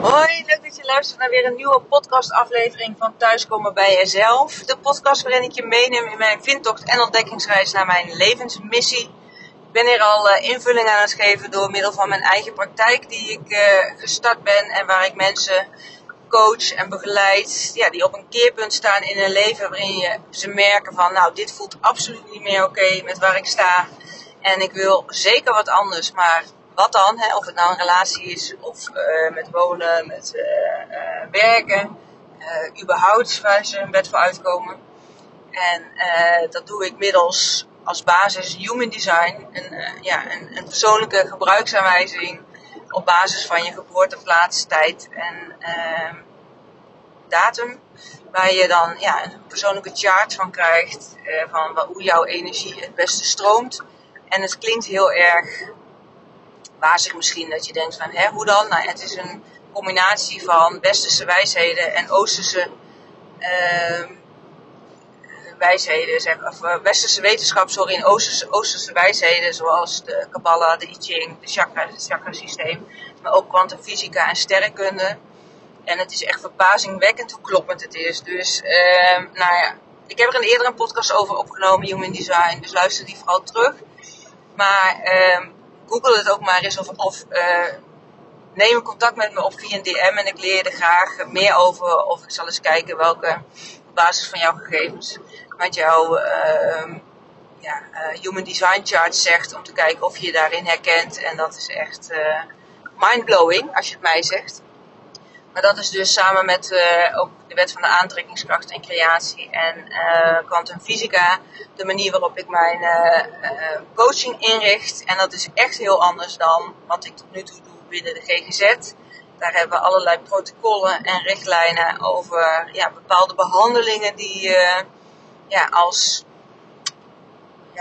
Hoi, leuk dat je luistert naar weer een nieuwe podcastaflevering van Thuiskomen bij Jezelf. De podcast waarin ik je meeneem in mijn vindtocht en ontdekkingsreis naar mijn levensmissie. Ik ben hier al uh, invulling aan het geven door middel van mijn eigen praktijk die ik uh, gestart ben en waar ik mensen coach en begeleid ja, die op een keerpunt staan in hun leven waarin je ze merken van nou dit voelt absoluut niet meer oké met waar ik sta en ik wil zeker wat anders, maar wat dan? Hè? Of het nou een relatie is, of uh, met wonen, met uh, uh, werken, überhaupt waar ze een bed voor uitkomen. En dat doe ik middels als basis human design, een, ja, een, een, persoonlijke gebruiksaanwijzing op basis van je geboorteplaats, tijd en ehm, datum. Waar je dan ja, een persoonlijke chart van krijgt, van hoe jouw energie het beste stroomt. En het klinkt heel erg wazig misschien dat je denkt van, hè, hoe dan? Nou, het is een combinatie van westerse wijsheden en oosterse uh, wijsheden, zeg, of uh, westerse wetenschap, sorry, en oosterse, oosterse wijsheden, zoals de Kabbalah, de I Ching, de chakra, het chakrasysteem, maar ook kwantumfysica en sterrenkunde. En het is echt verbazingwekkend hoe kloppend het is. Dus, uh, nou ja, ik heb er een eerder een podcast over opgenomen, Human Design, dus luister die vooral terug. Maar uh, google het ook maar eens of, of uh, neem contact met me op via een DM en ik leer er graag meer over. Of ik zal eens kijken welke basis van jouw gegevens wat jouw uh, ja, uh, Human Design Chart zegt. Om te kijken of je je daarin herkent. En dat is echt mindblowing als je het mij zegt. Maar dat is dus samen met uh, ook de wet van de aantrekkingskracht en creatie en quantum fysica de manier waarop ik mijn uh, coaching inricht. En dat is echt heel anders dan wat ik tot nu toe doe binnen de GGZ. Daar hebben we allerlei protocollen en richtlijnen over ja, bepaalde behandelingen die uh, ja, als,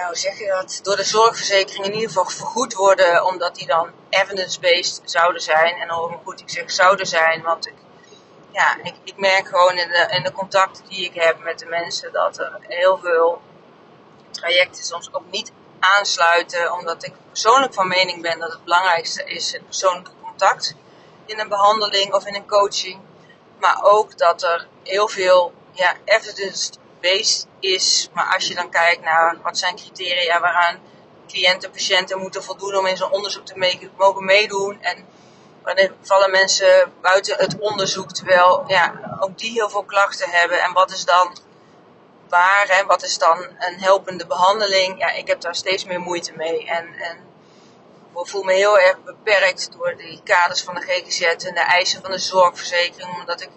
hoe zeg je dat, door de zorgverzekering in ieder geval vergoed worden, omdat die dan evidence-based zouden zijn. En hoe goed ik zeg zouden zijn, want ik, ja, ik, ik merk gewoon in de, in de contacten die ik heb met de mensen dat er heel veel trajecten soms ook niet aansluiten, omdat ik persoonlijk van mening ben dat het belangrijkste is het persoonlijke contact in een behandeling of in een coaching. Maar ook dat er heel veel ja, evidence-based is. Maar als je dan kijkt naar wat zijn criteria waaraan cliënten, patiënten moeten voldoen om in zo'n onderzoek te mogen meedoen. En wanneer vallen mensen buiten het onderzoek, terwijl ja, ook die heel veel klachten hebben. En wat is dan waar, hè, wat is dan een helpende behandeling? Ja, ik heb daar steeds meer moeite mee. En, en ik voel me heel erg beperkt door die kaders van de GGZ en de eisen van de zorgverzekering. Omdat ik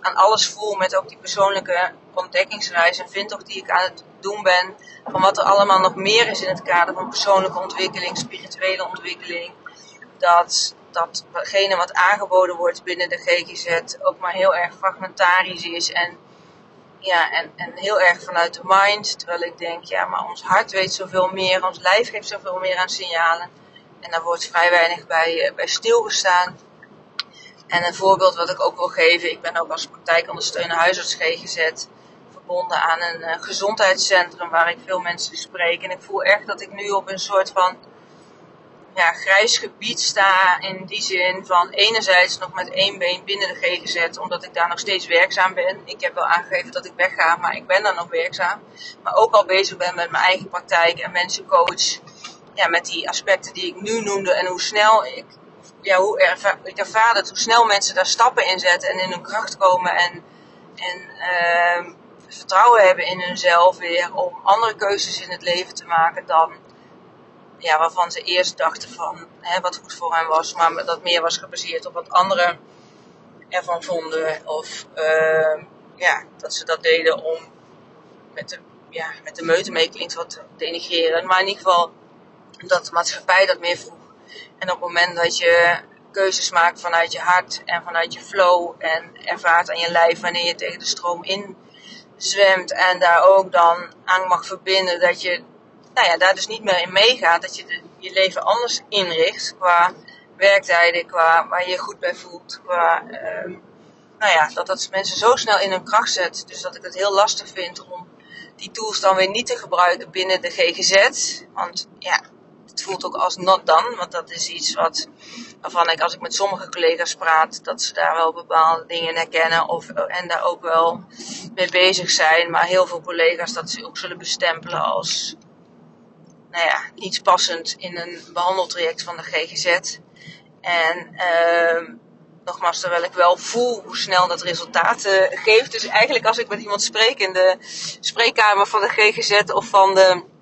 aan alles voel met ook die persoonlijke ontdekkingsreis en vind toch die ik aan het doen ben. Van wat er allemaal nog meer is in het kader van persoonlijke ontwikkeling, spirituele ontwikkeling. Dat datgene wat aangeboden wordt binnen de GGZ ook maar heel erg fragmentarisch is en ja, en, en heel erg vanuit de mind. Terwijl ik denk, ja, maar ons hart weet zoveel meer, ons lijf geeft zoveel meer aan signalen. En daar wordt vrij weinig bij, uh, bij stilgestaan. En een voorbeeld wat ik ook wil geven, ik ben ook als praktijkondersteuner huisarts GGZ verbonden aan een uh, gezondheidscentrum waar ik veel mensen spreek. En ik voel echt dat ik nu op een soort van ja, grijs gebied sta. In die zin van enerzijds nog met één been binnen de GGZ, omdat ik daar nog steeds werkzaam ben. Ik heb wel aangegeven dat ik wegga, maar ik ben daar nog werkzaam. Maar ook al bezig ben met mijn eigen praktijk en mensencoach. Ja, met die aspecten die ik nu noemde en hoe snel ik, ja, hoe ik ervaar dat, hoe snel mensen daar stappen in zetten en in hun kracht komen en, en uh, vertrouwen hebben in hunzelf weer om andere keuzes in het leven te maken dan ja, waarvan ze eerst dachten van hè, wat goed voor hen was, maar dat meer was gebaseerd op wat anderen ervan vonden. Of uh, ja, dat ze dat deden om met de, ja, met de meute mee klinkt wat. Maar in ieder geval dat de maatschappij dat meer vroeg. En op het moment dat je keuzes maakt vanuit je hart en vanuit je flow en ervaart aan je lijf wanneer je tegen de stroom in zwemt en daar ook dan aan mag verbinden dat je nou ja, daar dus niet meer in meegaat. Dat je je leven anders inricht qua werktijden, qua waar je je goed bij voelt. Qua, uh, nou ja, dat dat mensen zo snel in hun kracht zet. Dus dat ik het heel lastig vind om die tools dan weer niet te gebruiken binnen de GGZ. Want ja, het voelt ook als not done. Want dat is iets wat waarvan ik als ik met sommige collega's praat, dat ze daar wel bepaalde dingen herkennen of, en daar ook wel mee bezig zijn. Maar heel veel collega's dat ze ook zullen bestempelen als nou ja, niet passend in een behandeltraject van de GGZ. En uh, nogmaals, terwijl ik wel voel hoe snel dat resultaat uh, geeft. Dus eigenlijk als ik met iemand spreek in de spreekkamer van de GGZ of van de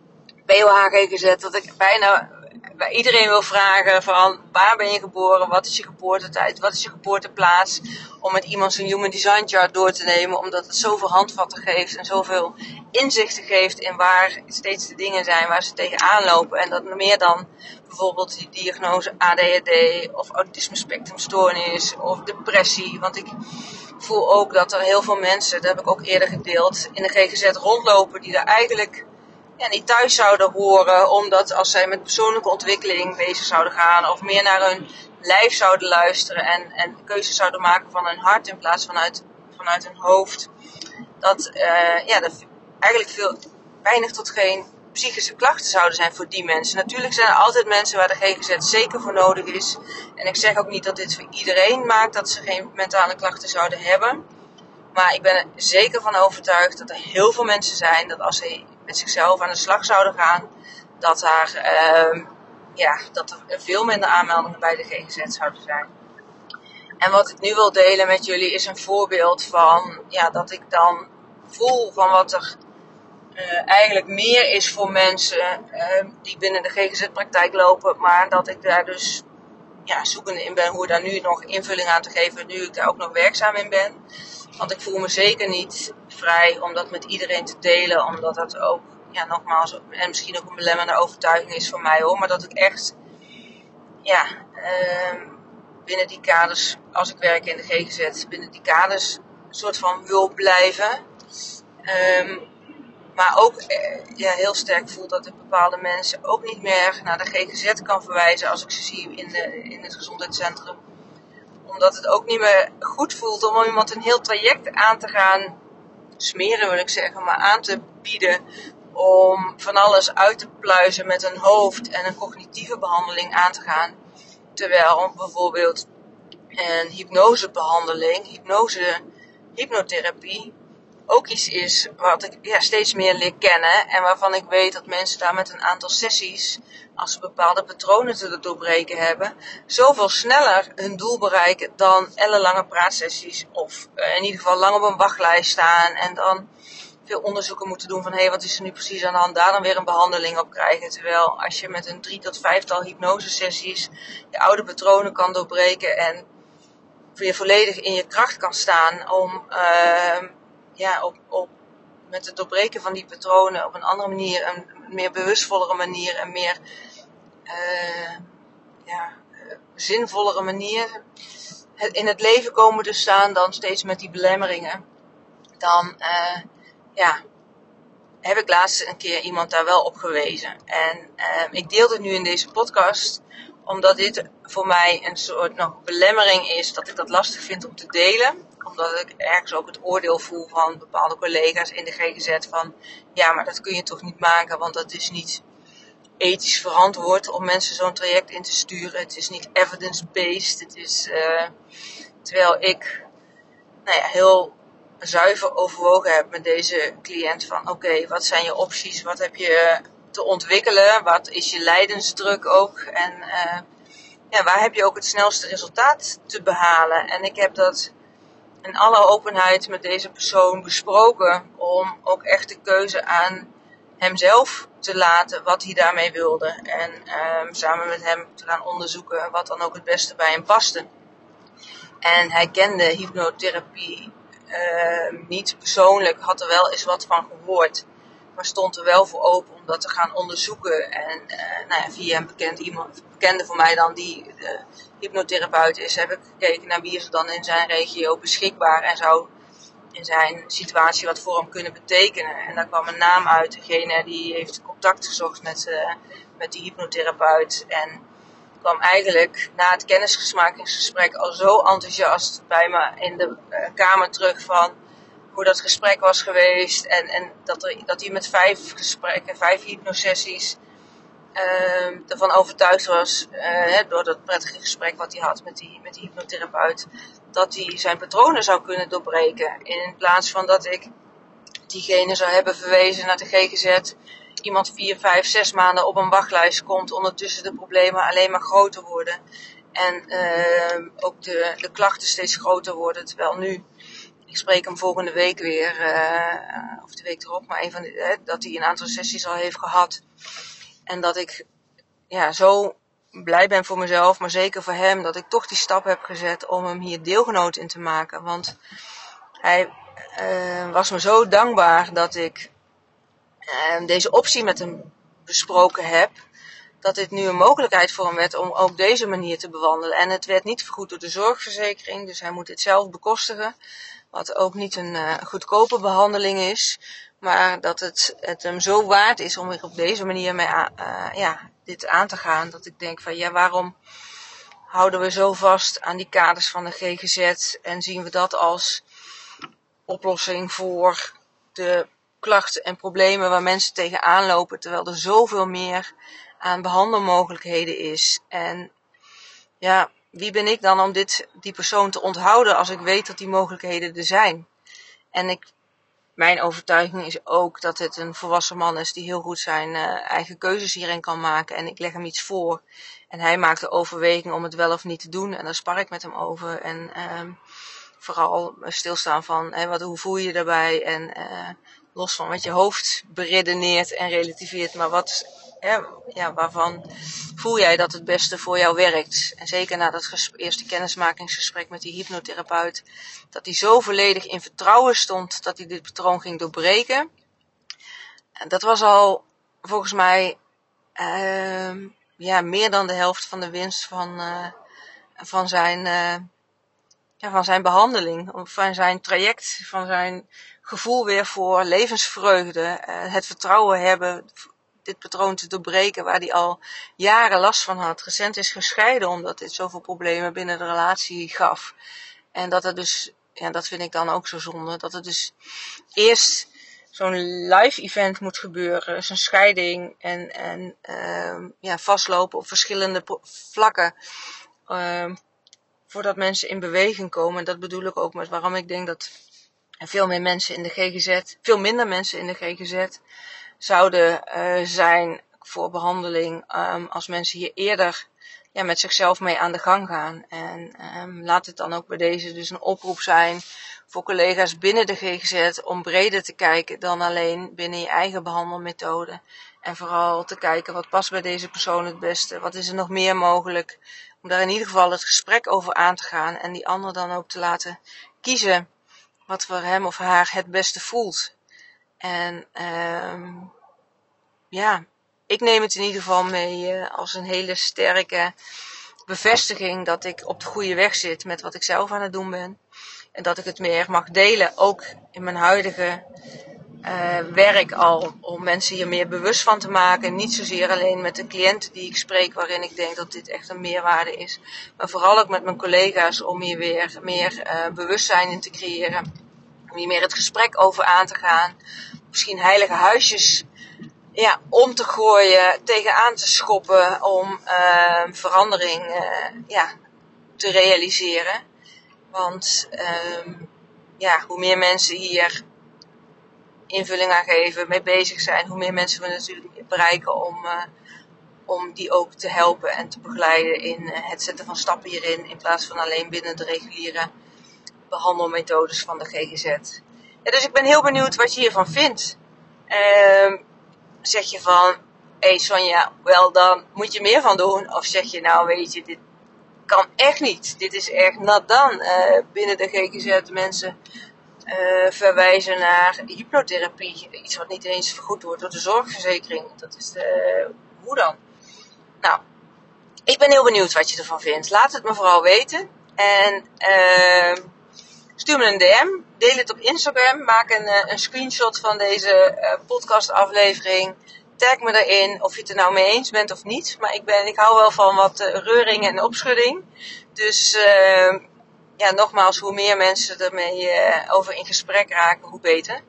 BOH GGZ, dat ik bijna bij iedereen wil vragen van waar ben je geboren, wat is je geboortetijd, wat is je geboorteplaats. Om met iemand zijn human design chart door te nemen, omdat het zoveel handvatten geeft en zoveel inzichten geeft in waar steeds de dingen zijn waar ze tegenaan lopen. En dat meer dan bijvoorbeeld die diagnose ADHD of autisme spectrumstoornis of depressie. Want ik voel ook dat er heel veel mensen, dat heb ik ook eerder gedeeld, in de GGZ rondlopen die er eigenlijk ja, niet thuis zouden horen. Omdat als zij met persoonlijke ontwikkeling bezig zouden gaan of meer naar hun lijf zouden luisteren en, en keuzes zouden maken van hun hart in plaats van uit, vanuit hun hoofd. Dat, uh, ja, dat eigenlijk veel, weinig tot geen psychische klachten zouden zijn voor die mensen. Natuurlijk zijn er altijd mensen waar de GGZ zeker voor nodig is. En ik zeg ook niet dat dit voor iedereen maakt dat ze geen mentale klachten zouden hebben. Maar ik ben er zeker van overtuigd dat er heel veel mensen zijn dat als ze met zichzelf aan de slag zouden gaan, dat, daar, uh, ja, dat er veel minder aanmeldingen bij de GGZ zouden zijn. En wat ik nu wil delen met jullie is een voorbeeld van ja, dat ik dan voel van wat er uh, eigenlijk meer is voor mensen uh, die binnen de GGZ-praktijk lopen, maar dat ik daar dus ja, zoekende in ben hoe daar nu nog invulling aan te geven, nu ik daar ook nog werkzaam in ben. Want ik voel me zeker niet vrij om dat met iedereen te delen, omdat dat ook, ja, nogmaals, en misschien ook een belemmerende overtuiging is voor mij hoor, maar dat ik echt, ja, uh, binnen die kaders, als ik werk in de GGZ, binnen die kaders een soort van wil blijven. Um, maar ook eh, ja, heel sterk voel dat ik bepaalde mensen ook niet meer naar de GGZ kan verwijzen als ik ze zie in, de, in het gezondheidscentrum. Omdat het ook niet meer goed voelt om iemand een heel traject aan te gaan smeren, wil ik zeggen, maar aan te bieden. Om van alles uit te pluizen met een hoofd en een cognitieve behandeling aan te gaan. Terwijl bijvoorbeeld een hypnosebehandeling, hypnose, hypnotherapie, ook iets is wat ik ja, steeds meer leer kennen. En waarvan ik weet dat mensen daar met een aantal sessies, als ze bepaalde patronen te doorbreken hebben, zoveel sneller hun doel bereiken dan ellenlange praatsessies. Of uh, in ieder geval lang op een wachtlijst staan en dan veel onderzoeken moeten doen van hé, hey, wat is er nu precies aan de hand, daar dan weer een behandeling op krijgen. Terwijl als je met een drie tot vijftal hypnosesessies je oude patronen kan doorbreken en weer volledig in je kracht kan staan om uh, ja, op, op, met het doorbreken van die patronen op een andere manier, een meer bewustvollere manier, een meer uh, ja, zinvollere manier in het leven komen te staan dan steeds met die belemmeringen. Dan uh, ja, heb ik laatst een keer iemand daar wel op gewezen. En uh, ik deel het nu in deze podcast omdat dit voor mij een soort nog belemmering is dat ik dat lastig vind om te delen omdat ik ergens ook het oordeel voel van bepaalde collega's in de GGZ van ja, maar dat kun je toch niet maken, want dat is niet ethisch verantwoord om mensen zo'n traject in te sturen. Het is niet evidence-based. Het is uh, terwijl ik nou ja, heel zuiver overwogen heb met deze cliënt van oké, wat zijn je opties? Wat heb je te ontwikkelen? Wat is je lijdensdruk ook? En uh, ja, waar heb je ook het snelste resultaat te behalen? En ik heb dat in alle openheid met deze persoon besproken om ook echt de keuze aan hemzelf te laten wat hij daarmee wilde. En um, samen met hem te gaan onderzoeken wat dan ook het beste bij hem paste. En hij kende hypnotherapie uh, niet persoonlijk, had er wel eens wat van gehoord. Maar stond er wel voor open om dat te gaan onderzoeken. En uh, nou ja, via een bekend iemand, bekende voor mij dan, die uh, hypnotherapeut is, heb ik gekeken naar wie is er dan in zijn regio beschikbaar en zou in zijn situatie wat voor hem kunnen betekenen. En daar kwam een naam uit, degene die heeft contact gezocht met, uh, met die hypnotherapeut. En kwam eigenlijk na het kennismakingsgesprek al zo enthousiast bij me in de kamer terug van hoe dat gesprek was geweest. En, en dat, er, dat hij met vijf gesprekken, vijf hypnosessies uh, ervan overtuigd was, uh, door dat prettige gesprek wat hij had met die, met die hypnotherapeut, dat hij zijn patronen zou kunnen doorbreken. In plaats van dat ik diegene zou hebben verwezen naar de GGZ, iemand vier, vijf, zes maanden op een wachtlijst komt, ondertussen de problemen alleen maar groter worden. En uh, ook de, de klachten steeds groter worden. Terwijl nu, ik spreek hem volgende week weer, uh, of de week erop, maar een van de, dat hij een aantal sessies al heeft gehad. En dat ik ja, zo blij ben voor mezelf, maar zeker voor hem, dat ik toch die stap heb gezet om hem hier deelgenoot in te maken. Want hij uh, was me zo dankbaar dat ik deze optie met hem besproken heb. Dat dit nu een mogelijkheid voor hem werd om ook deze manier te bewandelen. En het werd niet vergoed door de zorgverzekering, dus hij moet dit zelf bekostigen. Wat ook niet een uh, goedkope behandeling is. Maar dat het, het hem zo waard is om weer op deze manier mee uh, ja, dit aan te gaan. Dat ik denk van ja, waarom houden we zo vast aan die kaders van de GGZ en zien we dat als oplossing voor de klachten en problemen waar mensen tegenaan lopen, terwijl er zoveel meer aan behandelmogelijkheden is. En ja, wie ben ik dan om dit, die persoon te onthouden als ik weet dat die mogelijkheden er zijn? En ik mijn overtuiging is ook dat het een volwassen man is die heel goed zijn uh, eigen keuzes hierin kan maken. En ik leg hem iets voor. En hij maakt de overweging om het wel of niet te doen. En daar spar ik met hem over. En uh, vooral stilstaan van hè, wat, hoe voel je je daarbij. En uh, los van wat je hoofd beredeneert en relativeert. Maar wat, ja, waarvan voel jij dat het beste voor jou werkt? En zeker na dat eerste kennismakingsgesprek met die hypnotherapeut dat hij zo volledig in vertrouwen stond dat hij dit patroon ging doorbreken. En dat was al volgens mij uh, ja, meer dan de helft van de winst van, uh, van, zijn, uh, ja, van zijn behandeling, van zijn traject, van zijn gevoel weer voor levensvreugde, eh, het vertrouwen hebben dit patroon te doorbreken waar hij al jaren last van had. Recent is gescheiden omdat dit zoveel problemen binnen de relatie gaf. En dat het dus ja, dat vind ik dan ook zo zonde. Dat het dus eerst zo'n live event moet gebeuren. Zo'n scheiding en, en uh, ja, vastlopen op verschillende vlakken. Uh, voordat mensen in beweging komen. En dat bedoel ik ook met waarom ik denk dat veel meer mensen in de GGZ, veel minder mensen in de GGZ zouden uh, zijn voor behandeling. Um, als mensen hier eerder ja, met zichzelf mee aan de gang gaan. En um, laat het dan ook bij deze dus een oproep zijn voor collega's binnen de GGZ om breder te kijken dan alleen binnen je eigen behandelmethode. En vooral te kijken wat past bij deze persoon het beste. Wat is er nog meer mogelijk? Om daar in ieder geval het gesprek over aan te gaan en die ander dan ook te laten kiezen wat voor hem of haar het beste voelt. En um, ja, ik neem het in ieder geval mee uh, als een hele sterke bevestiging dat ik op de goede weg zit met wat ik zelf aan het doen ben. En dat ik het meer mag delen, ook in mijn huidige uh, werk al, om mensen hier meer bewust van te maken. Niet zozeer alleen met de cliënten die ik spreek, waarin ik denk dat dit echt een meerwaarde is. Maar vooral ook met mijn collega's om hier weer meer uh, bewustzijn in te creëren. Om hier meer het gesprek over aan te gaan. Misschien heilige huisjes ja, om te gooien, tegenaan te schoppen om uh, verandering uh, ja, te realiseren. Want uh, ja, hoe meer mensen hier invulling aan geven, mee bezig zijn, hoe meer mensen we natuurlijk bereiken om, uh, om die ook te helpen en te begeleiden in het zetten van stappen hierin, in plaats van alleen binnen de reguliere behandelmethodes van de GGZ. Dus ik ben heel benieuwd wat je hiervan vindt. Uh, zeg je van, hé hey Sonja, wel dan moet je meer van doen. Of zeg je nou, weet je, dit kan echt niet. Dit is echt nat dan. Uh, binnen de GGZ mensen uh, verwijzen naar hypnotherapie. Iets wat niet eens vergoed wordt door de zorgverzekering. Dat is de, hoe dan? Nou, ik ben heel benieuwd wat je ervan vindt. Laat het me vooral weten. En uh, stuur me een DM deel het op Instagram. Maak een, eh, een screenshot van deze uh, podcastaflevering. Tag me erin of je het er nou mee eens bent of niet. Maar ik, ben, ik hou wel van wat uh, reuring en opschudding. Dus uh, ja, nogmaals, hoe meer mensen ermee over in gesprek raken, hoe beter.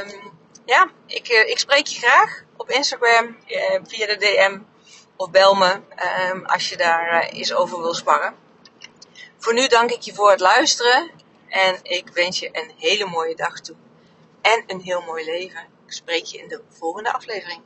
Um, ja, ik, ik spreek je graag. op Instagram, eh, via de DM of bel me ehm, als je daar eh, eens over wil sparren. Voor nu dank ik je voor het luisteren en ik wens je een hele mooie dag toe. En een heel mooi leven. Ik spreek je in de volgende aflevering.